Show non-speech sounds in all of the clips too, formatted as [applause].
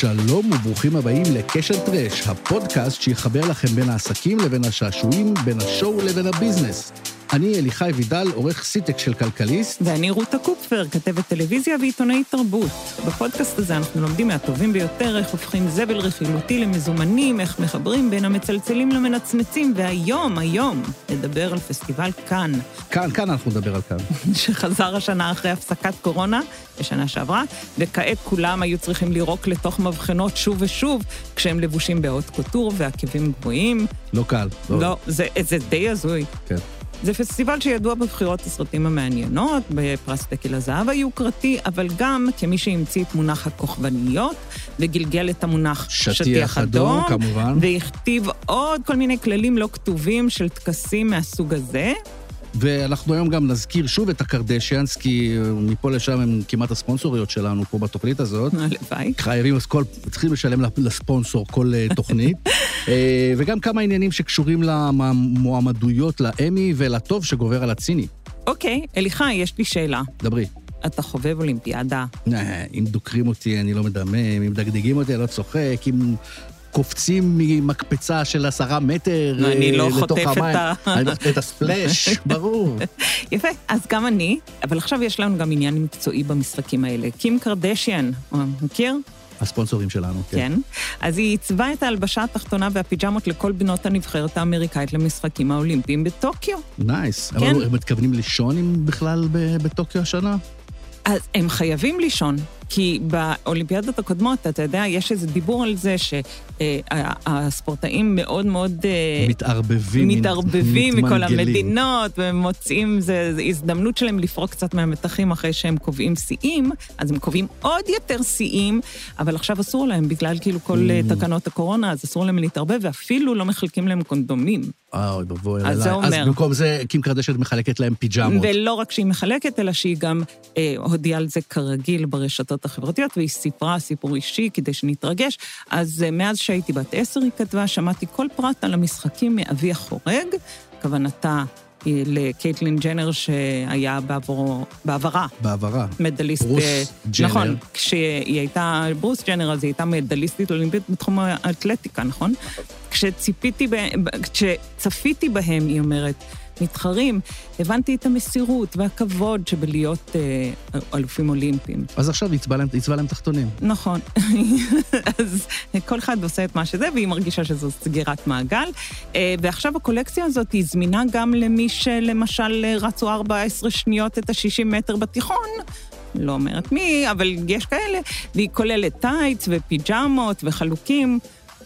שלום וברוכים הבאים ל Cash and Trash, הפודקאסט שיחבר לכם בין העסקים לבין השעשועים, בין ה show לבין ה business. אני אליחי וידל, עורך סיטק של כלכליסט. ואני רותה קופפר, כתבת טלוויזיה ועיתונאית תרבות. בפודקאסט הזה אנחנו לומדים מהטובים ביותר איך הופכים זבל רכילותי למזומנים, איך מחברים בין המצלצלים למנצנצים, והיום, היום, נדבר על פסטיבל קאן. קאן, כאן אנחנו נדבר על קאן. [laughs] שחזר השנה אחרי הפסקת קורונה, בשנה שעברה, וכעת כולם היו צריכים לירוק לתוך מבחנות שוב ושוב, כשהם לבושים באות קוטור ועקבים גבוהים. לא קל. לא, זה, זה די הזוי. כן. זה פסטיבל שידוע בבחירות הסרטים המעניינות, בפרס תקל הזהב היוקרתי, אבל גם כמי שהמציא את מונח הכוכבניות, וגלגל את המונח שטיח שטיח אדום, אדום, כמובן. והכתיב עוד כל מיני כללים לא כתובים של טקסים מהסוג הזה. ואנחנו היום גם נזכיר שוב את הקרדשיאנס, כי מפה לשם הם כמעט הספונסוריות שלנו פה בתוכנית הזאת. הלוואי. חייבים, אז כל, צריכים לשלם לספונסור כל אה, [laughs] תוכנית. אה, וגם כמה עניינים שקשורים למועמדויות לאמי ולטוב שגובר על הציני. אוקיי, אליחי, יש לי שאלה. דברי. אתה חובב אולימפיאדה? אה, אם דוקרים אותי, אני לא מדמם, אם מדגדגים אותי, אני לא צוחק, אם קופצים ממקפצה של עשרה מטר אני אה, לא לתוך חוטף את המים. ה- אני- את הספלאש, [laughs] ברור. יפה, אז גם אני, אבל עכשיו יש לנו גם עניין מקצועי במשחקים האלה. קים קרדשיאן, אה, מכיר? הספונסורים שלנו, כן. כן. אז היא עיצבה את ההלבשה התחתונה והפיג'מות לכל בנות הנבחרת האמריקאית למשחקים האולימפיים בטוקיו. nice. כן. אבל הם מתכוונים לישון אם בכלל ב- בטוקיו השנה? אז הם חייבים לישון, כי באולימפיאדות הקודמות, אתה יודע, יש איזה דיבור על זה שהספורטאים מאוד מאוד... אה, מתערבבים. מתערבבים מכל. המדינות, ומוצאים, זה, זה הזדמנות שלהם לפרוק קצת מהמתחים אחרי שהם קובעים שיאים, אז הם קובעים עוד יותר שיאים, אבל עכשיו אסור להם, בגלל כאילו כל Mm. mm. תקנות הקורונה, אז אסור להם להתערבב, ואפילו לא מחלקים להם קונדומים. אה, אוי, בואי אז אליי. זה אז אומר- במקום זה, קים קרדשת מחלקת להם פיג'מות. ולא רק שהיא מחלקת, אלא שהיא גם אה, הודיעה על זה כרגיל ברשתות החברתיות, והיא סיפרה סיפור אישי כדי שנתרגש. אז אה, מאז שהייתי בת עשר, היא כתבה, שמעתי כל פרט על המשחקים מאבי החורג, כוונתה היא לקייטלין ג'נר שהיה בעבורו, בעברה. בעברה. מדליסט... ברוס אה, ג'נר. נכון, כשהיא הייתה ברוס ג'נר, אז היא הייתה מדליסטית אולימפית בתחום האתלטיקה, נכון? כשציפיתי, ב... כשצפיתי בהם, היא אומרת, מתחרים, הבנתי את המסירות והכבוד שבלהיות אה, אלופים אולימפיים. אז עכשיו יצבע להם- יצבע להם תחתונים. נכון. [laughs] אז כל אחד עושה את מה שזה, והיא מרגישה שזו סגירת מעגל. אה, ועכשיו הקולקציה הזאת היא זמינה גם למי שלמשל אה, רצו 14 שניות את ה-60 מטר בתיכון. לא אומרת מי, אבל יש כאלה, והיא כוללת טייץ ופיג'מות וחלוקים,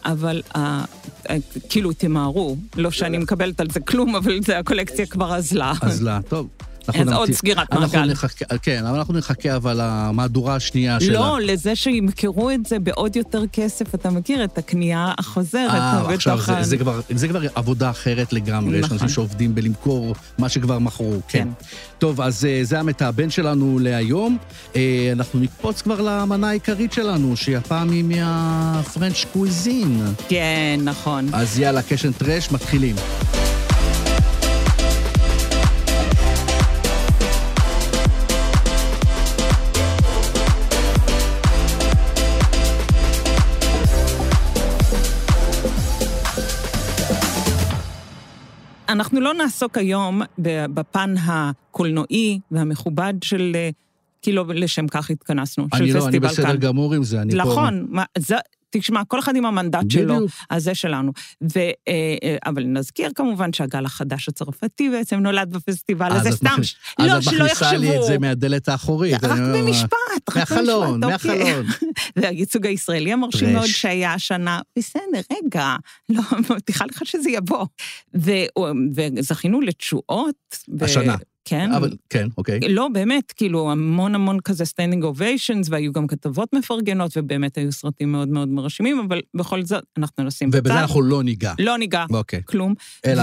אבל אה, אה, כאילו תמהרו, לא שאני מקבלת על זה כלום, אבל זה הקולקציה כבר אזלה. אז לא, טוב. אז עוד נמתין. סגירת מעגל. נחכה, כן, אבל אנחנו נחכה אבל למהדורה השנייה שלה. לא, לזה שימכרו את זה בעוד יותר כסף, אתה מכיר את הקנייה החוזרת. אה, עכשיו זה, זה, כבר, זה כבר עבודה אחרת לגמרי, יש נכון. אנשים שעובדים בלמכור מה שכבר מכרו, כן. כן. טוב, אז אה, זה המתאבן שלנו להיום. אה, אנחנו נקפוץ כבר למנה העיקרית שלנו, שהיא הפעם היא מהפרנץ' קוויזין. כן, נכון. אז יאללה, קשן טרש, מתחילים. אנחנו לא נעסוק היום בפן הקולנועי והמכובד של... אה, כאילו, לשם כך התכנסנו, של אני פסטיבל לא, כאן. אני בסדר גמור עם זה, אני פה... נכון, מה, זה, תשמע, כל אחד עם המנדט שלו. אז זה שלנו. ו, אה, אה, אבל נזכיר כמובן שהגל החדש הצרפתי בעצם נולד בפסטיבל אז הזה, סתם, מכניס- ש- אז לא, את שלא מכניסה לי את יחשבו. זה מהדלת האחורית. רק אני במשפט, רק מהחלון, במשפט, אוקיי. מהחלון. [laughs] והייצוג הישראלי המרשים. מאוד שהיה השנה, בסדר, רגע, לא, מבטיחה לך שזה יבוא. ו- וזכינו לתשואות. השנה. כן. אבל, כן, אוקיי. לא, באמת, כאילו, המון המון כזה standing ovations, והיו גם כתבות מפרגנות, ובאמת היו סרטים מאוד מאוד מרשימים, אבל בכל זאת, אנחנו נשים ובזה בצד. אנחנו לא ניגע. לא ניגע אוקיי. כלום. אלא?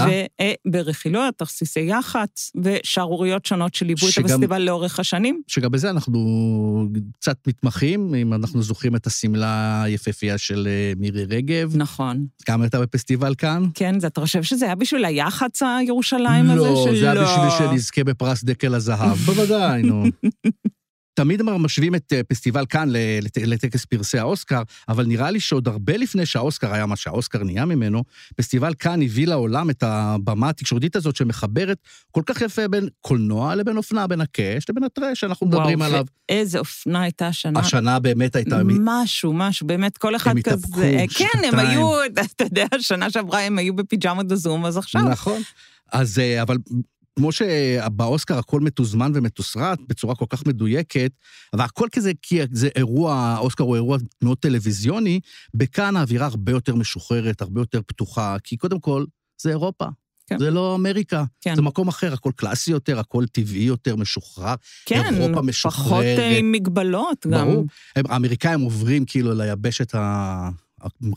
וברכילות, תכסיסי יח"צ, ושערוריות שונות שליוו את שגם- הפסטיבל לאורך השנים. שגם בזה אנחנו קצת מתמחים, אם אנחנו זוכרים את השמלה היפהפייה של אה, מירי רגב. נכון. כמה הייתה בפסטיבל כאן? כן, אתה חושב שזה היה בשביל היח"צ הירושלים הזה? לא, זה היה בשביל שנזכה בפרס דקל הזהב. [laughs] בוודאי, נו. תמיד משווים את אה, פסטיבל כאן לטקס פרסי האוסקר, אבל נראה לי שעוד הרבה לפני שהאוסקר היה מה שהאוסקר נהיה ממנו, פסטיבל כאן הביא לעולם את הבמה התקשורתית הזאת שמחברת כל כך יפה בין קולנוע לבין אופנה, בין הקאש לבין הטרש שאנחנו מדברים וואו, עליו. ואיזה אופנה הייתה השנה. השנה באמת הייתה... משהו, משהו, באמת, כל אחד הם כזה... התאפקו, כן, הם שנתיים. היו, אתה יודע, שנה שעברה הם היו בפיג'מות בזום, אז עכשיו... נכון. אז, אה, אבל כמו שבאוסקר הכל מתוזמן ומתוסרט בצורה כל כך מדויקת, והכל כזה, כי זה אירוע, האוסקר הוא אירוע מאוד טלוויזיוני, בכאן האווירה הרבה יותר משוחררת, הרבה יותר פתוחה, כי קודם כל, זה אירופה. כן. זה לא אמריקה, כן. זה מקום אחר, הכל קלאסי יותר, הכל טבעי יותר, משוחרר. כן, אירופה פחות משוחררת. אה, עם מגבלות גם. ברור. הם, האמריקאים עוברים כאילו ליבשת ה...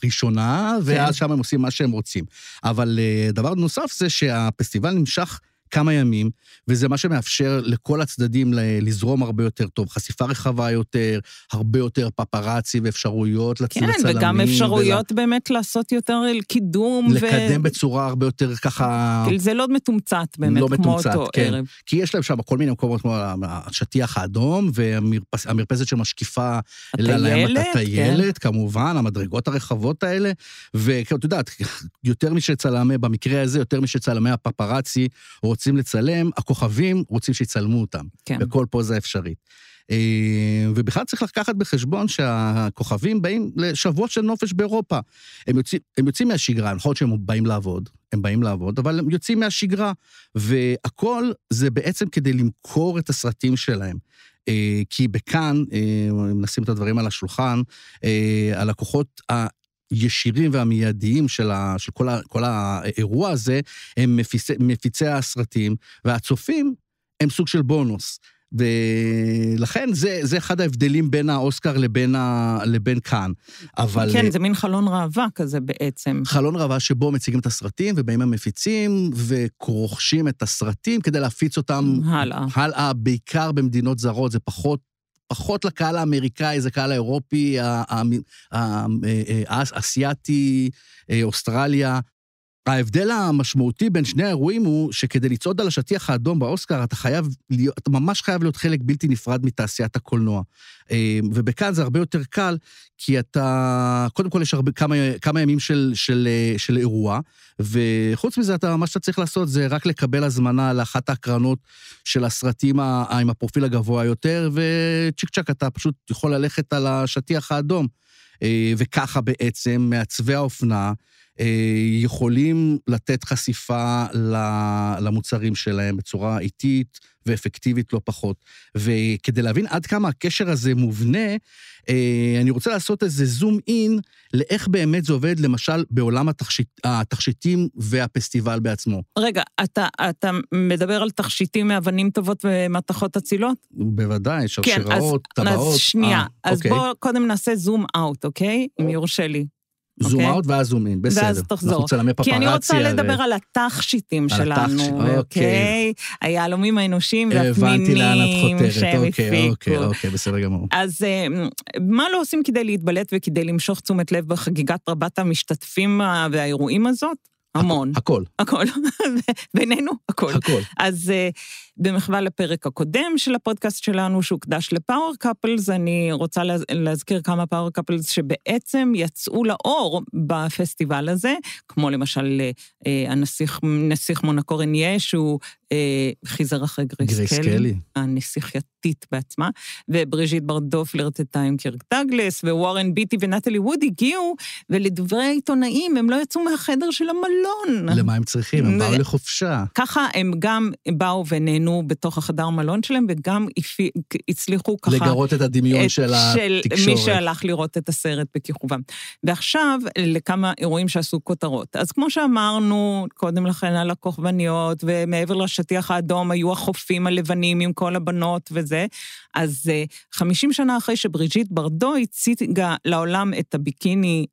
הראשונה, כן. ואז שם הם עושים מה שהם רוצים. אבל אה, דבר נוסף זה שהפסטיבל נמשך כמה ימים, וזה מה שמאפשר לכל הצדדים לזרום הרבה יותר טוב. חשיפה רחבה יותר, הרבה יותר פפראצי ואפשרויות לצ- כן, לצלמים. וגם אפשרויות באמת לעשות יותר קידום. לקדם בצורה הרבה יותר ככה... זה לא מתומצת באמת, לא כמו מתומצת, אותו כן. ערב. כי יש להם שם כל מיני מקומות כמו השטיח האדום, והמרפסת שמשקיפה לים הטיילת, הטיילת, כמובן, המדרגות הרחבות האלה, ואת יודעת, יותר משצלמי, במקרה הזה, יותר משצלמי הפפראצי רוצים לצלם, הכוכבים רוצים שיצלמו אותם, כן. בכל פוזה אפשרית. אה, ובכלל צריך לקחת בחשבון שהכוכבים באים לשבועות של נופש באירופה. הם יוצאים, הם יוצאים מהשגרה, נכון שהם באים לעבוד, הם באים לעבוד, אבל הם יוצאים מהשגרה, והכל זה בעצם כדי למכור את הסרטים שלהם. אה, כי בכאן, אה, אם נשים את הדברים על השולחן, אה, הלקוחות הישירים והמיידיים של, ה, של כל, ה, כל האירוע הזה, הם מפיצי, מפיצי הסרטים, והצופים הם סוג של בונוס. ולכן זה, זה אחד ההבדלים בין האוסקר לבין, ה, לבין כאן. אבל... כן, זה מין חלון ראווה כזה בעצם. חלון ראווה שבו מציגים את הסרטים, ובאים המפיצים ורוכשים את הסרטים כדי להפיץ אותם הלאה. הלאה, בעיקר במדינות זרות, זה פחות, פחות לקהל האמריקאי, זה קהל האירופי, ה- ה- ה- ה- האסייתי, אה, אוסטרליה. ההבדל המשמעותי בין שני האירועים הוא שכדי לצעוד על השטיח האדום באוסקר, אתה חייב להיות, אתה ממש חייב להיות חלק בלתי נפרד מתעשיית הקולנוע. אה, ובכאן זה הרבה יותר קל, כי אתה, קודם כל יש הרבה, כמה, כמה ימים של, של, אה, של אירוע, וחוץ מזה, אתה, מה שאתה צריך לעשות זה רק לקבל הזמנה לאחת ההקרנות של הסרטים עם הפרופיל הגבוה יותר, וצ'יק צ'אק אתה פשוט יכול ללכת על השטיח האדום. אה, וככה בעצם מעצבי האופנה יכולים לתת חשיפה למוצרים שלהם בצורה איטית ואפקטיבית לא פחות. וכדי להבין עד כמה הקשר הזה מובנה, אה, אני רוצה לעשות איזה זום אין לאיך באמת זה עובד, למשל, בעולם התכשיט, התכשיטים והפסטיבל בעצמו. רגע, אתה, אתה מדבר על תכשיטים מאבנים טובות ומתכות אצילות? בוודאי, כן, אז, שרשראות, טבעות. אז שנייה, אה, אז אוקיי. בוא קודם נעשה זום אאוט, אוקיי? אם יורשה לי. זום אוקיי. אאוט ואז זום אין, בסדר. ואז תחזור. אנחנו צלמי פפראצי. כי אני רוצה. לדבר על התכשיטים על שלנו, אוקיי. אוקיי? היהלומים האנושיים הבנתי והפנינים לאן את חותרת, שהם אוקיי, אוקיי, הפיקו. אוקיי, בסדר גמור. אז אה, מה לא עושים כדי להתבלט וכדי למשוך תשומת לב בחגיגת רבת המשתתפים והאירועים הזאת? המון. הכל, הכל. [laughs] בינינו, הכל. הכל. אז uh, במחווה לפרק הקודם של הפודקאסט שלנו, שהוקדש ל power couples, אני רוצה לה, להזכיר כמה power couples שבעצם יצאו לאור בפסטיבל הזה, כמו למשל uh, הנסיך נסיך מונקו רניה, שהוא uh, חיזר אחרי גרייס, גרייס קלי, קלי. הנסיכייתית בעצמה, ובריז'יט ברדו פלרטטה עם קירק דגלס, ווורן ביטי ונטלי ווד הגיעו, ולדברי העיתונאים, הם לא יצאו מהחדר של המלון. למה הם צריכים? הם באו לחופשה. ככה הם גם באו ונהנו בתוך החדר מלון שלהם, וגם הצליחו ככה... לגרות את הדמיון את- של של התקשורת. מי שהלך לראות את הסרט בכיכובם. ועכשיו, לכמה אירועים שעשו כותרות. אז כמו שאמרנו קודם לכן על הכוכבניות, ומעבר לשטיח האדום היו החופים הלבנים עם כל הבנות וזה, אז אה, 50 שנה אחרי שבריג'יט ברדו הציגה לעולם את הביקיני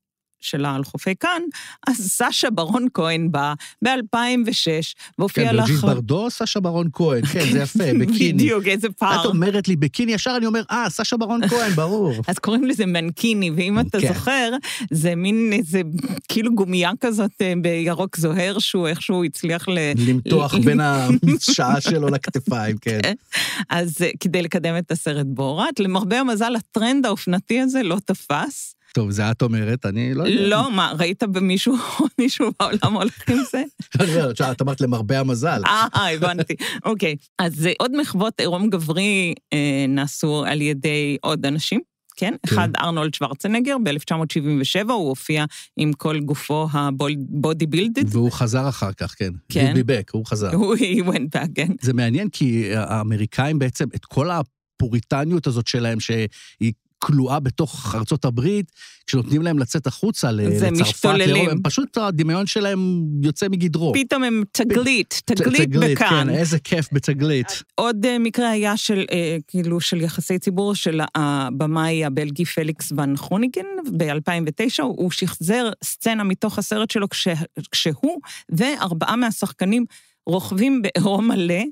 שלה על חופי כאן, אז סשה ברון כהן בא ב-2006, והופיע כן, לך... בריג'יט ברדו, סשה ברון כהן, כן, זה יפה, בקיני. בדיוק, איזה פער. את אומרת לי בקיני, ישר אני אומר, אה, סשה ברון כהן, ברור. [laughs] אז קוראים לזה מנקיני, ואם אתה כן. זוכר, זה מין איזה כאילו גומייה כזאת אה, בירוק זוהר, שהוא איכשהו הצליח ל... למתוח בין השעה שלו לכתפיים, כן. [laughs] אז אה, כדי לקדם את הסרט בורת, למרבה המזל, הטרנד האופנתי הזה לא תפס. טוב, זה את אומרת, אני לא יודע. לא, מה, ראית במישהו, [laughs] מישהו בעולם הולך עם זה? [laughs] אומר, תשמע, את אמרת למרבה המזל. אה, הבנתי. אוקיי. אז אה, עוד מחוות עירום גברי אה, נעשו על ידי עוד אנשים. כן, אחד ארנולד שוורצנגר, ב-1977 הוא הופיע עם כל גופו הבודי בילדד. והוא חזר אחר כך, כן. כן. הוא ביבק, הוא חזר. הוא he went back, כן. זה מעניין כי האמריקאים בעצם, את כל הפוריטניות הזאת שלהם, שהיא כלואה בתוך ארצות הברית, כשנותנים להם לצאת החוצה לצרפת, משתוללים. לאירופה, הם פשוט, הדמיון שלהם יוצא מגדרו. פתאום הם תגלית, תגלית בכאן. כן, איזה כיף בתגלית. עוד אה, מקרה היה של, אה, כאילו, של יחסי ציבור של הבמאי הבלגי פליקס ון חוניגן, ב-2009 הוא שחזר סצנה מתוך הסרט שלו כש, כשהוא וארבעה מהשחקנים רוכבים בעירום מלא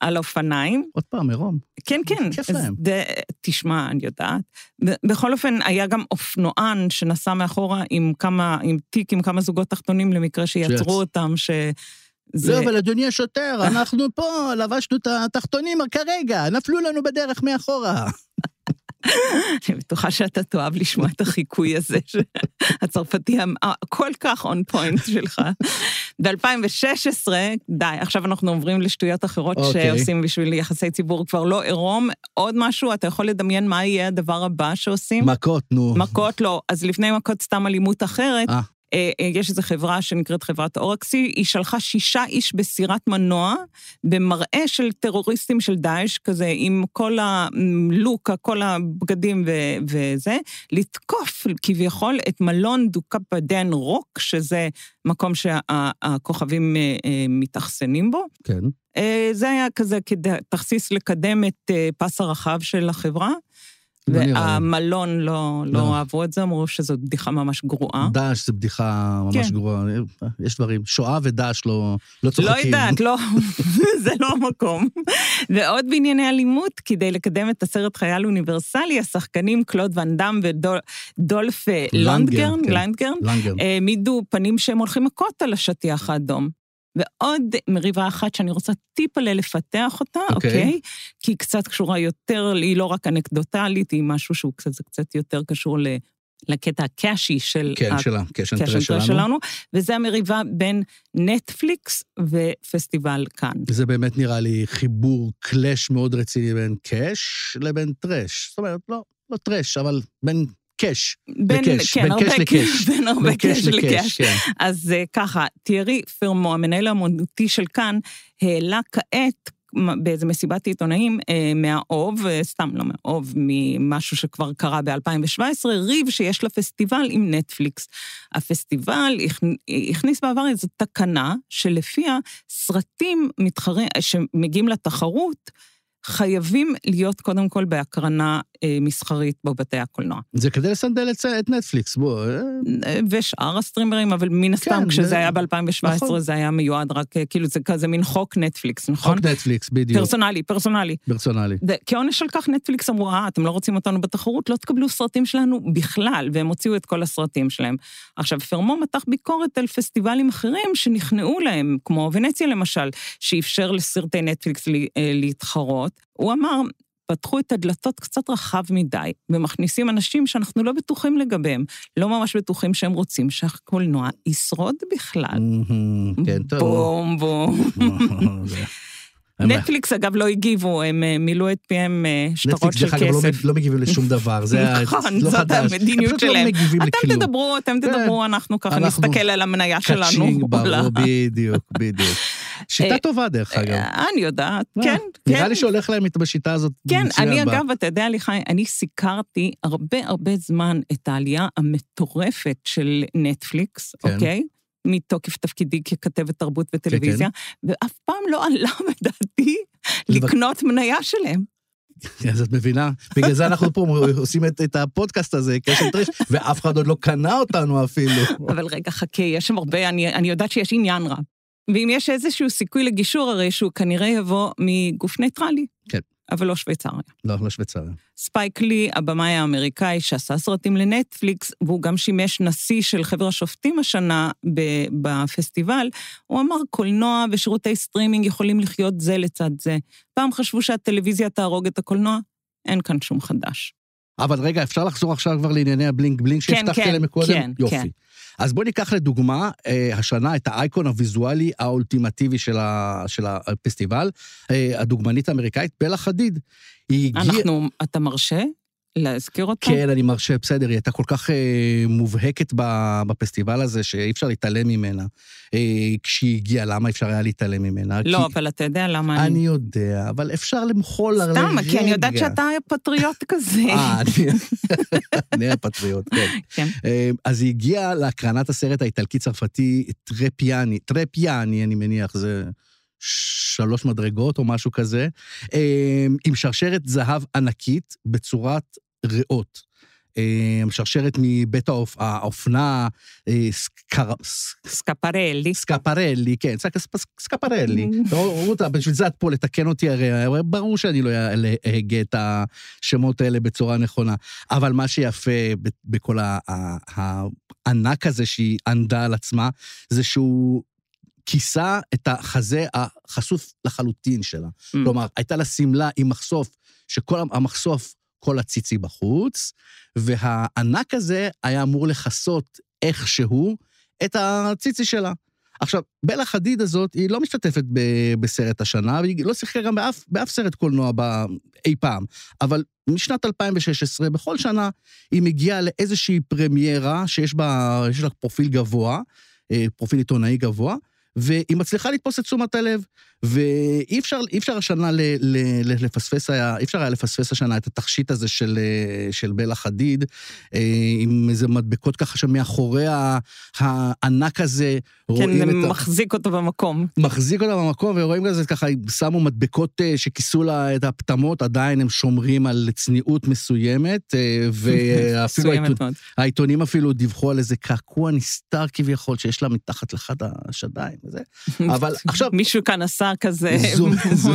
על אופניים. עוד פעם, עירום. כן, כן. כיף להם. ד... תשמע, אני יודעת. בכל אופן, היה גם אופנוען שנסע מאחורה עם כמה, עם תיק עם כמה זוגות תחתונים למקרה שיצ- שיעצרו אותם, ש... לא, אבל אדוני השוטר, אנחנו פה לבשנו את התחתונים כרגע, נפלו לנו בדרך מאחורה. אני בטוחה שאתה תאהב לשמוע את החיקוי הזה, הצרפתי הכל כך און פוינט שלך. ב-2016, די, עכשיו אנחנו עוברים לשטויות אחרות אוקיי. שעושים בשביל יחסי ציבור, כבר לא עירום. עוד משהו, אתה יכול לדמיין מה יהיה הדבר הבא שעושים? מכות, נו. מכות לא. אז לפני מכות סתם אלימות אחרת, אה. אה, אה, יש איזו חברה שנקראת חברת אורקסי, היא שלחה שישה איש בסירת מנוע, במראה של טרוריסטים של דאעש, כזה, עם כל הלוק, כל הבגדים ו- וזה, לתקוף כביכול את מלון דוקאפה דן רוק, שזה מקום שהכוכבים מתאכסנים בו. כן. אה, זה היה כזה תכסיס לקדם את אה, פס הרחב של החברה. לא. והמלון לא, לא. לא אהבו את זה, אמרו שזו בדיחה ממש גרועה. דאעש זה בדיחה ממש כן. גרועה. יש דברים. שואה ודאעש לא לא צוחקים. לא יודעת, לא, [laughs] זה לא המקום. ועוד בענייני אלימות, כדי לקדם את הסרט חייל אוניברסלי, השחקנים קלוד ואן דאם ודולף אה, כן. לנדגרן, לנגר. העמידו פנים שהם הולכים מכות על השטיח האדום. ועוד מריבה אחת שאני רוצה טיפה לפתח אותה, אוקיי. אוקיי? כי היא קצת קשורה יותר, היא לא רק אנקדוטלית, היא משהו שהוא קצת, קצת יותר קשור ל, לקטע הקאשי של כן, cash and ה cash and trash שלנו. שלנו, וזה המריבה בין נטפליקס ופסטיבל כאן. זה באמת נראה לי חיבור clash מאוד רציני בין cash לבין trash. זאת אומרת, לא, לא trash, אבל בין cash בין, ל cash. כן, cash ל cash. בין הרבה cash ל cash. כן. אז אה, ככה, תיארי פרמו, המנהל האמנותי של כאן, העלה כעת באיזה מסיבת עיתונאים אה, מהאוב, אה, סתם לא מהאוב, ממשהו שכבר קרה ב-2017, ריב שיש לפסטיבל עם נטפליקס. הפסטיבל הכ- הכניס בעבר איזו תקנה שלפיה סרטים מתחרים, שמגיעים לתחרות, חייבים להיות קודם כל בהקרנה אה, מסחרית בבתי הקולנוע. זה כדי לסנדל את, את נטפליקס, בוא. אה, ושאר הסטרימרים, אבל מן הסתם, כן, כשזה זה- היה ב-2017, נכון. זה היה מיועד רק, אה, כאילו, זה כזה מין חוק נטפליקס, נכון? חוק נטפליקס, בדיוק. פרסונלי, פרסונלי. פרסונלי. וכעונש על כך נטפליקס אמרו, אה, אתם לא רוצים אותנו בתחרות, לא תקבלו סרטים שלנו בכלל, והם הוציאו את כל הסרטים שלהם. עכשיו, פרמו מתח ביקורת על פסטיבלים אחרים שנכנעו להם, כמו ונציה למשל, שאפשר לסרטי נטפליקס לי- אה, להתחרות. הוא אמר, פתחו את הדלתות קצת רחב מדי, ומכניסים אנשים שאנחנו לא בטוחים לגביהם, לא ממש בטוחים שהם רוצים שהקולנוע ישרוד בכלל. כן, טוב. בום בום. [laughs] נטפליקס, אגב, לא הגיבו, הם אה, מילאו את פיהם אה, שטרות נטפליקס, של דרך אגב, לא כסף. לא מגיבים לשום [laughs] דבר. זה נכון, לא זאת חדש. המדיניות הם פשוט שלהם. לא מגיבים אתם. תדברו, אתם כן. תדברו, אנחנו ככה נסתכל על המניה שלנו. ka-ching, עולה. ברור, בדיוק, בדיוק. [laughs] שיטה אה, טובה, דרך אגב. אה, אני יודעת, אה, כן, נראה כן. לי שהולך להם בשיטה הזאת כן, אני. אגב, אתה יודע, ליחי, אני סיקרתי הרבה הרבה זמן את העלייה המטורפת של נטפליקס, כן. אוקיי? מתוקף תפקידי ככתבת תרבות וטלוויזיה, ואף פעם לא עלה [laughs] בדעתי לקנות מניה שלהם. אז את מבינה? בגלל זה אנחנו פה [laughs] עושים את, את הפודקאסט הזה, cash and trash, ואף אחד עוד לא קנה אותנו אפילו. אבל רגע, חכה, יש שם הרבה, אני, אני יודעת שיש עניין רב. ואם יש איזשהו סיכוי לגישור, הרי שהוא כנראה יבוא מגוף ניטרלי. כן. אבל לא שוויצריה. לא, לא שוויצריה. ספייק לי, הבמאי האמריקאי שעשה סרטים לנטפליקס, והוא גם שימש נשיא של חבר השופטים השנה בפסטיבל, הוא אמר, קולנוע ושירותי סטרימינג יכולים לחיות זה לצד זה. פעם חשבו שהטלוויזיה תהרוג את הקולנוע, אין כאן שום חדש. אבל רגע, אפשר לחזור עכשיו כבר לענייני ה bling bling כן, שהבטחתי כן, להם מקודם? כן, יופי. כן. אז בואי ניקח לדוגמה, אה, השנה את האייקון הוויזואלי האולטימטיבי של, ה, של הפסטיבל, אה, הדוגמנית האמריקאית, בלה חדיד. היא הגיעה... אנחנו, אתה מרשה להזכיר אותה? כן, אני מרשה, בסדר, היא הייתה כל כך אה, מובהקת בפסטיבל הזה, שאי אפשר להתעלם ממנה. אה, כשהיא הגיעה, למה אפשר היה להתעלם ממנה? לא, כי... אבל אתה יודע למה אני יודע, אבל אפשר למחול לרגע. סתם, כי אני יודעת שאתה פטריוט [laughs] כזה. אה, אני- [laughs] אני הפטריוט, כן. כן. אה, אז היא הגיעה להקרנת הסרט האיטלקי-צרפתי טרפיאני, טרפיאני, אני מניח, זה שלוש מדרגות או משהו כזה, אה, עם שרשרת זהב ענקית בצורת ריאות. אה, שרשרת מבית האופ- האופנה, אה, סקר- סקפרלי. סקפרלי, כן, סק- סק- סקפרלי. לא, רותה, בשביל זה את פה לתקן אותי, הרי ברור שאני לא אהגה את השמות האלה בצורה נכונה. אבל מה שיפה בכל הענק הזה שהיא ענדה על עצמה, זה שהוא כיסה את החזה החשוף לחלוטין שלה. Mm. כלומר, הייתה לה שמלה עם מחשוף, שכל המחשוף, כל הציצי בחוץ, והענק הזה היה אמור לכסות איכשהו את הציצי שלה. עכשיו, בלה חדיד הזאת, היא לא משתתפת ב- בסרט השנה, והיא לא שיחקה גם באף, באף סרט קולנוע ב- אי פעם. אבל משנת 2016, בכל שנה היא מגיעה לאיזושהי פרמיירה שיש בה, יש לה פרופיל גבוה, אה, פרופיל עיתונאי גבוה, והיא מצליחה לתפוס את תשומת הלב, ואי אפשר, אי אפשר השנה ל, ל, ל, לפספס, היה, אי אפשר היה לפספס השנה את התכשיט הזה של, אה, של בלה חדיד, אה, עם איזה מדבקות ככה שמאחורי הענק הזה, כן, רואים זה את ה... מחזיק אותו במקום. מחזיק אותה במקום, ורואים כזה, ככה, שמו מדבקות אה, שכיסו לה את הפטמות, עדיין הם שומרים על צניעות מסוימת, [laughs] ואפילו מאוד. העיתונים אפילו דיווחו על איזה קעקוע נסתר כביכול שיש לה מתחת לאחד השדיים וזה. [laughs] אבל עכשיו- מישהו כאן עשה כזה,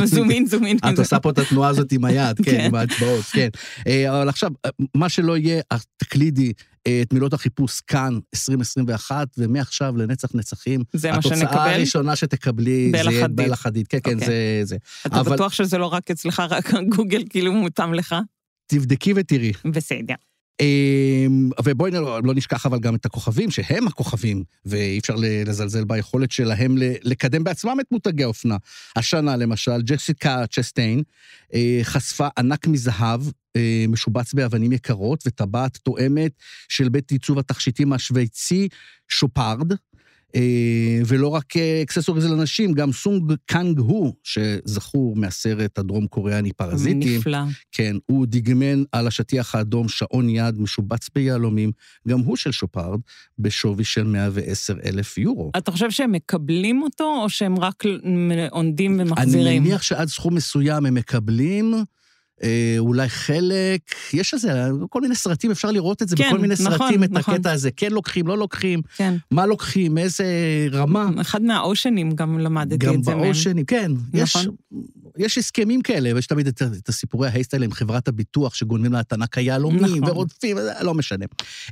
זום, אין, זום אין. את עושה פה את התנועה הזאת עם היד, כן, כן. עם האצבעות, כן. אה, אבל עכשיו, אה, מה שלא יהיה, תקלידי אה, את מילות החיפוש כאן, 2021, ומעכשיו לנצח נצחים. זה מה התוצאה שנקבל? הראשונה שתקבלי, זה יהיה. בלה חדיד. כן, כן, אוקיי. זה זה. אתה אבל- בטוח שזה לא רק אצלך, רק גוגל כאילו מותאם לך? תבדקי ותראי. בסדר. אמ, ובואי לא, נשכח אבל גם את הכוכבים, שהם הכוכבים, ואי אפשר לזלזל ביכולת שלהם לקדם בעצמם את מותגי האופנה. השנה, למשל, ג'סיקה צ'סטיין אה, חשפה ענק מזהב, אה, משובץ באבנים יקרות, וטבעת תואמת של בית עיצוב התכשיטים השוויצי שופארד. אה, ולא רק אה, accessories לנשים, גם סונג קאנג הו, שזכור מהסרט הדרום קוריאני פרזיטים. נפלא. כן, הוא דיגמן על השטיח האדום שעון יד משובץ ביהלומים, גם הוא של שופרד, בשווי של 110 אלף יורו. אתה חושב שהם מקבלים אותו, או שהם רק עונדים ומחזירים? אני מניח שעד סכום מסוים הם מקבלים, אה, אולי חלק, יש איזה, כל מיני סרטים, אפשר לראות את זה כן, בכל מיני נכון, סרטים, את נכון. הקטע הזה, כן לוקחים, לא לוקחים, כן. מה לוקחים, איזה רמה. אחד מהאושנים גם למדתי גם את זה מהם. באושנים, כן. נכון. יש הסכמים כאלה, ויש תמיד את, את הסיפורי ההייסט האלה עם חברת הביטוח, שגונבים לה את ענק היהלומים, נכון. ורודפים, לא משנה.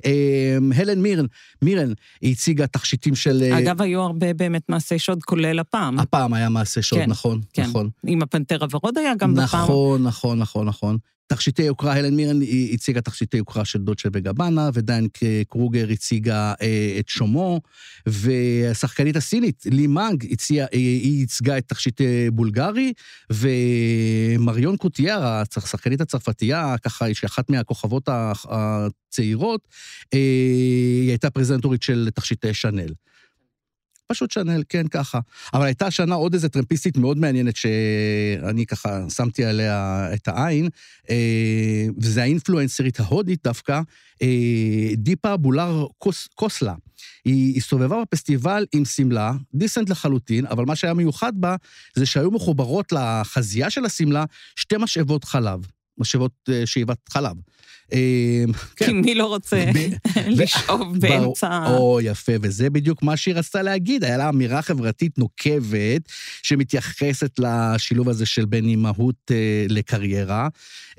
אמ, הלן מירן, מירן, היא הציגה תכשיטים של... אה, אגב, היו הרבה באמת מעשי שוד, כולל הפעם. הפעם היה מעשה שוד, כן, נכון, כן. נכון. עם הפנתר הוורוד היה גם בפעם. נכון, נכון, נכון, נכון. תכשיטי יוקרה, הלן מירן היא הציגה תכשיטי יוקרה של דוצ'ה וגבנה, ודיין קרוגר הציגה אה, את שומו, והשחקנית הסינית, לי מאנג, הציע, אה, היא ייצגה את תכשיטי בולגרי, ומריון קוטיאר, השחקנית הצרפתייה, ככה, שהיא אחת מהכוכבות הצעירות, אה, היא הייתה פרזנטורית של תכשיטי שאנל. פשוט שאנל, כן, ככה. אבל הייתה השנה עוד איזה טרמפיסטית מאוד מעניינת שאני ככה שמתי עליה את העין, אה, וזה האינפלואנסרית ההודית דווקא, אה, דיפה בולר קוס, קוסלה. היא הסתובבה בפסטיבל עם שמלה, דיסנט לחלוטין, אבל מה שהיה מיוחד בה, זה שהיו מחוברות לחזייה של השמלה שתי משאבות חלב. משאבות אה, שאיבת חלב. אה, כי כן. מי לא רוצה [laughs] לשאוב באמצע... או, יפה, וזה בדיוק מה שהיא רצתה להגיד. היה לה אמירה חברתית נוקבת, שמתייחסת לשילוב הזה של בין אימהות אה, לקריירה.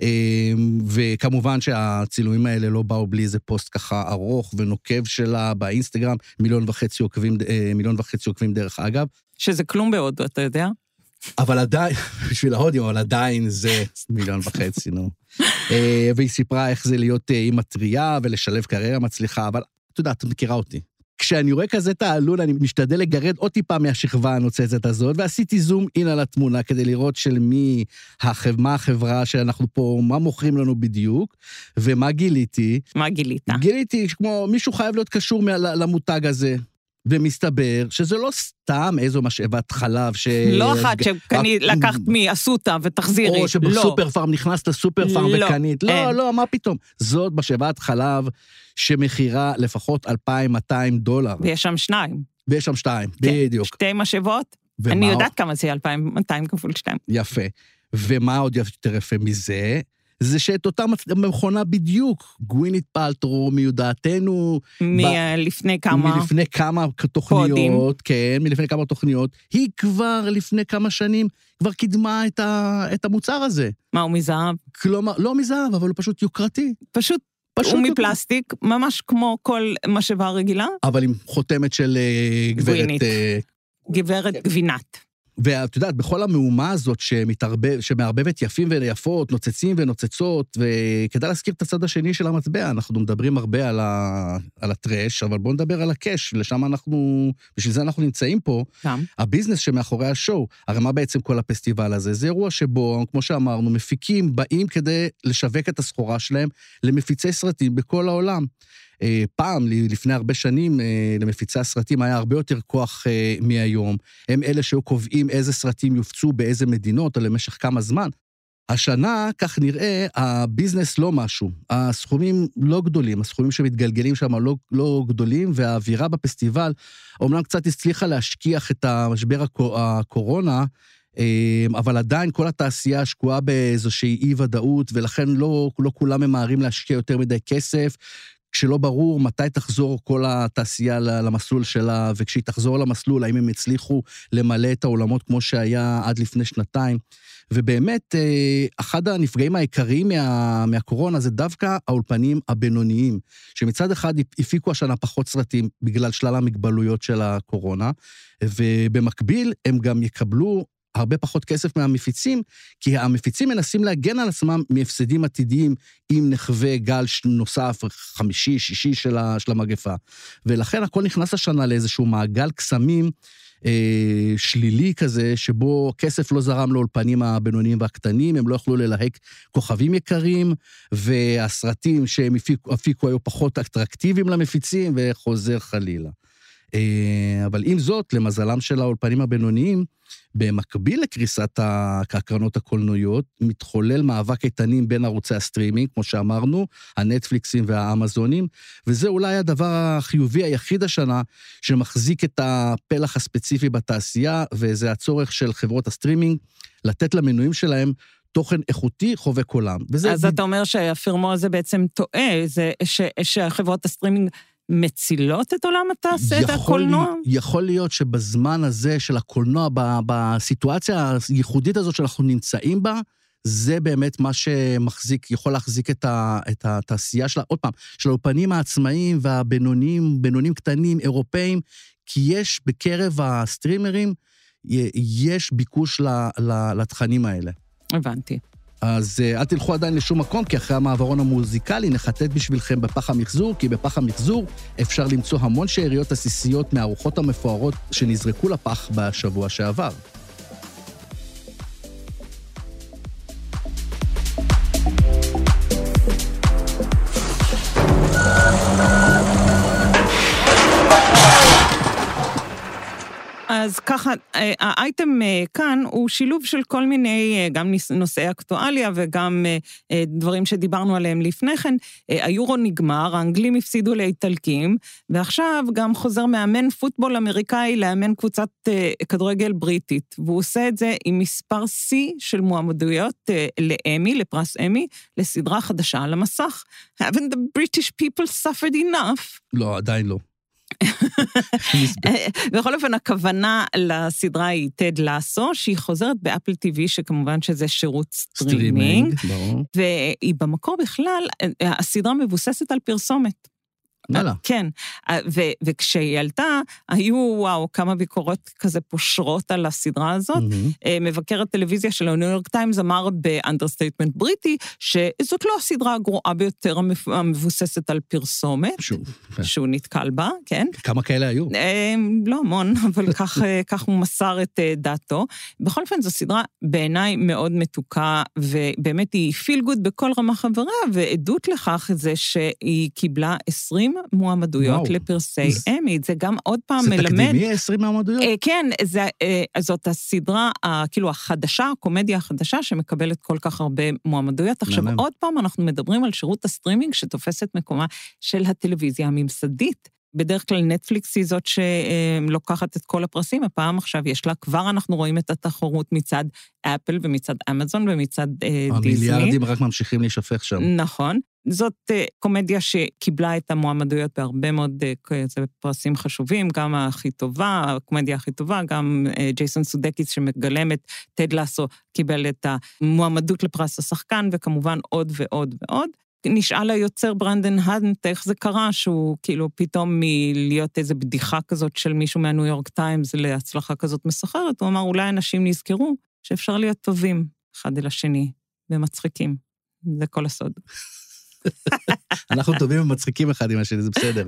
אה, וכמובן שהצילומים האלה לא באו בלי איזה פוסט ככה ארוך ונוקב שלה באינסטגרם, מיליון וחצי עוקבים, אה, מיליון וחצי עוקבים דרך אגב. שזה כלום בהודו, אתה יודע? אבל עדיין, [laughs] בשביל ההודים, אבל עדיין זה מיליון וחצי, נו. [laughs] אה, והיא סיפרה איך זה להיות אה, אימא טריה ולשלב קריירה מצליחה, אבל את יודעת, את מכירה אותי. כשאני רואה כזה תעלול, אני משתדל לגרד עוד טיפה מהשכבה הנוצצת הזאת, ועשיתי זום אין על התמונה כדי לראות של מי, החב... מה החברה שאנחנו פה, מה מוכרים לנו בדיוק, ומה גיליתי. מה גילית? גיליתי שכמו מישהו חייב להיות קשור למותג הזה. ומסתבר שזה לא סתם איזו משאבת חלב ש... לא אחת שקני, אה, לקחת מאסותא ותחזירי. או לא. שבסופר פארם נכנסת לסופר פארם לא, וקנית. לא. לא, מה פתאום. זאת משאבת חלב שמכירה לפחות 2,200 דולר, ויש שם שניים. ויש שם שתיים, כן, בדיוק. שתי משאבות. אני יודעת כמה זה יהיה 2,200 כפול 2. יפה. ומה עוד יותר יפה מזה? זה שאת אותה מכונה בדיוק, גווינית פלטרו, מיודעתנו, מלפני כמה... מלפני כמה תוכניות, כן, מלפני כמה תוכניות, היא כבר לפני כמה שנים, כבר קידמה את, ה, את המוצר הזה. מה, הוא מזהב? כלומר, לא מזהב, אבל הוא פשוט יוקרתי. פשוט, פשוט הוא. מפלסטיק, ממש כמו כל משאבה רגילה, אבל עם חותמת של אה, גברת... גבוינית. אה, גברת גבינת. ואת יודעת, בכל המהומה הזאת שמתערבב, שמערבבת יפים ויפות, נוצצים ונוצצות, וכדאי להזכיר את הצד השני של המטבע, אנחנו מדברים הרבה על, ה, על הטרש, אבל בואו נדבר על הקאש, לשם אנחנו, בשביל זה אנחנו נמצאים פה. גם. הביזנס שמאחורי השואו, הרי מה בעצם כל הפסטיבל הזה? זה אירוע שבו, כמו שאמרנו, מפיקים באים כדי לשווק את הסחורה שלהם למפיצי סרטים בכל העולם. אה, פעם, לפני הרבה שנים, אה, למפיצי הסרטים היה הרבה יותר כוח אה, מהיום. הם אלה שהיו קובעים איזה סרטים יופצו באיזה מדינות, או למשך כמה זמן. השנה, כך נראה, הביזנס לא משהו. הסכומים לא גדולים, הסכומים שמתגלגלים שם לא, לא גדולים, והאווירה בפסטיבל אומנם קצת הצליחה להשכיח את המשבר הקו- הקורונה, אבל עדיין כל התעשייה שקועה באיזושהי אי-ודאות, ולכן לא, לא כולם ממהרים להשקיע יותר מדי כסף, כשלא ברור מתי תחזור כל התעשייה למסלול שלה, וכשהיא תחזור למסלול, האם הם הצליחו למלא את האולמות כמו שהיה עד לפני שנתיים. ובאמת, אה, אחד הנפגעים העיקריים מה, מהקורונה זה דווקא האולפנים הבינוניים, שמצד אחד הפיקו השנה פחות סרטים בגלל שלל המגבלויות של הקורונה, ובמקביל הם גם יקבלו הרבה פחות כסף מהמפיצים, כי המפיצים מנסים להגן על עצמם מהפסדים עתידיים אם נחווה גל נוסף, חמישי, שישי של, ה, של המגפה. ולכן הכל נכנס השנה לאיזשהו מעגל קסמים אה, שלילי כזה, שבו כסף לא זרם לאולפנים הבינוניים והקטנים, הם לא יכלו ללהק כוכבים יקרים, והסרטים שהם הפיקו, הפיקו היו פחות אטרקטיביים למפיצים, וחוזר חלילה. אה, אבל עם זאת, למזלם של האולפנים הבינוניים, במקביל לקריסת הקרנות הקולנועיות, מתחולל מאבק איתנים בין ערוצי הסטרימינג, כמו שאמרנו, הנטפליקסים והאמזונים, וזה אולי הדבר החיובי היחיד השנה שמחזיק את הפלח הספציפי בתעשייה, וזה הצורך של חברות הסטרימינג לתת למנויים שלהם תוכן איכותי חובק עולם. וזה אז אתה אומר שהפרמו הזה בעצם טועה, זה ש- שחברות הסטרימינג מצילות את עולם התעשייה, את הקולנוע? יכול להיות שבזמן הזה של הקולנוע, ב- בסיטואציה הייחודית הזאת שאנחנו נמצאים בה, זה באמת מה שמחזיק, יכול להחזיק את, ה, את התעשייה שלה, עוד פעם, של האולפנים העצמאיים והבינוניים, בינוניים קטנים, אירופאים, כי יש בקרב הסטרימרים, יש ביקוש לתכנים האלה. הבנתי. אז אה, אל תלכו עדיין לשום מקום, כי אחרי המעברון המוזיקלי נחטט בשבילכם בפח המחזור, כי בפח המחזור אפשר למצוא המון שאריות עסיסיות מהארוחות המפוארות שנזרקו לפח בשבוע שעבר. אז ככה, אה, האייטם אה, כאן הוא שילוב של כל מיני, אה, גם נושאי אקטואליה וגם דברים שדיברנו עליהם לפני כן. היורו נגמר, האנגלים הפסידו לאיטלקים, ועכשיו גם חוזר מאמן פוטבול אמריקאי לאמן קבוצת כדורגל בריטית, והוא עושה את זה עם מספר שיא של מועמדויות לאמי, לפרס אמי, לסדרה חדשה על המסך. haven't the British people suffered enough? לא, עדיין לא. בכל אופן, הכוונה לסדרה היא Ted Lasso, שהיא חוזרת ב-Apple TV, שכמובן שזה שירות סטרימינג. והיא במקור בכלל, הסדרה מבוססת על פרסומת. וואלה. כן, ו- וכשהיא עלתה, היו, וואו, כמה ביקורות כזה פושרות על הסדרה הזאת. Mm-hmm. מבקר הטלוויזיה של הניו יורק טיימס אמר ב-understatement בריטי, שזאת לא הסדרה הגרועה ביותר המבוססת על פרסומת. שוב. כן. שהוא נתקל בה, כן. כמה כאלה היו? אה, לא המון, [laughs] אבל כך, כך הוא מסר את דעתו. בכל אופן, זו סדרה בעיניי מאוד מתוקה, ובאמת היא feel good בכל רמ"ח איבריה, ועדות לכך זה שהיא קיבלה 20 מועמדויות וואו. לפרסי זה... אמי. זה גם עוד פעם זה מלמד... זה תקדימי 20 מועמדויות? אה, כן, זה, אה, זאת הסדרה, אה, כאילו החדשה, הקומדיה החדשה, שמקבלת כל כך הרבה מועמדויות. עכשיו, עוד פעם אנחנו מדברים על שירות הסטרימינג שתופס את מקומה של הטלוויזיה הממסדית. בדרך כלל נטפליקס היא זאת שלוקחת את כל הפרסים, הפעם עכשיו יש לה, כבר אנחנו רואים את התחרות מצד אפל ומצד אמזון ומצד אה, דיסני. המיליארדים רק ממשיכים להישפך שם. נכון. זאת אה, קומדיה שקיבלה את המועמדויות בהרבה מאוד אה, פרסים חשובים, גם הכי טובה, הקומדיה הכי טובה, גם אה, ג'ייסון סודקיס שמגלם את טד לאסו קיבל את המועמדות לפרס השחקן, וכמובן עוד ועוד ועוד. נשאל היוצר ברנדן האנט איך זה קרה, שהוא כאילו פתאום מלהיות איזו בדיחה כזאת של מישהו מהניו יורק טיימס להצלחה כזאת מסחררת, הוא אמר, אולי אנשים נזכרו שאפשר להיות טובים אחד אל השני ומצחיקים. זה כל הסוד. אנחנו טובים ומצחיקים אחד עם השני, זה בסדר.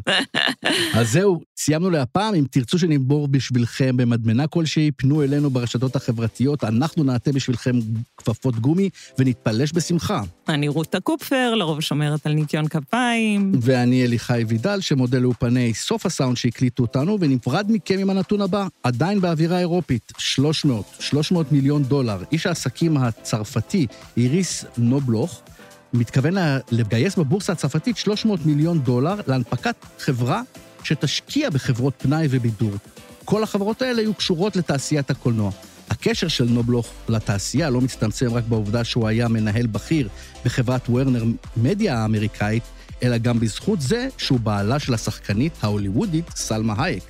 אז זהו, סיימנו להפעם. אם תרצו שנמבור בשבילכם במדמנה כלשהי, פנו אלינו ברשתות החברתיות, אנחנו נעטה בשבילכם כפפות גומי ונתפלש בשמחה. אני רותה קופפר, לרוב שומרת על ניקיון כפיים. ואני אליחי וידל, שמודה לאופני סוף הסאונד שהקליטו אותנו, ונפרד מכם עם הנתון הבא, עדיין באווירה אירופית, 300, 300 מיליון דולר. איש העסקים הצרפתי, איריס נובלוך, מתכוון לגייס בבורסה הצרפתית 300 מיליון דולר להנפקת חברה שתשקיע בחברות פנאי ובידור. כל החברות האלה יהיו קשורות לתעשיית הקולנוע. הקשר של נובלוך לתעשייה לא מצטמצם רק בעובדה שהוא היה מנהל בכיר בחברת וורנר מדיה האמריקאית, אלא גם בזכות זה שהוא בעלה של השחקנית ההוליוודית סלמה הייק.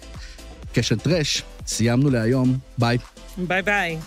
Cash n Trash, סיימנו להיום, ביי. ביי ביי.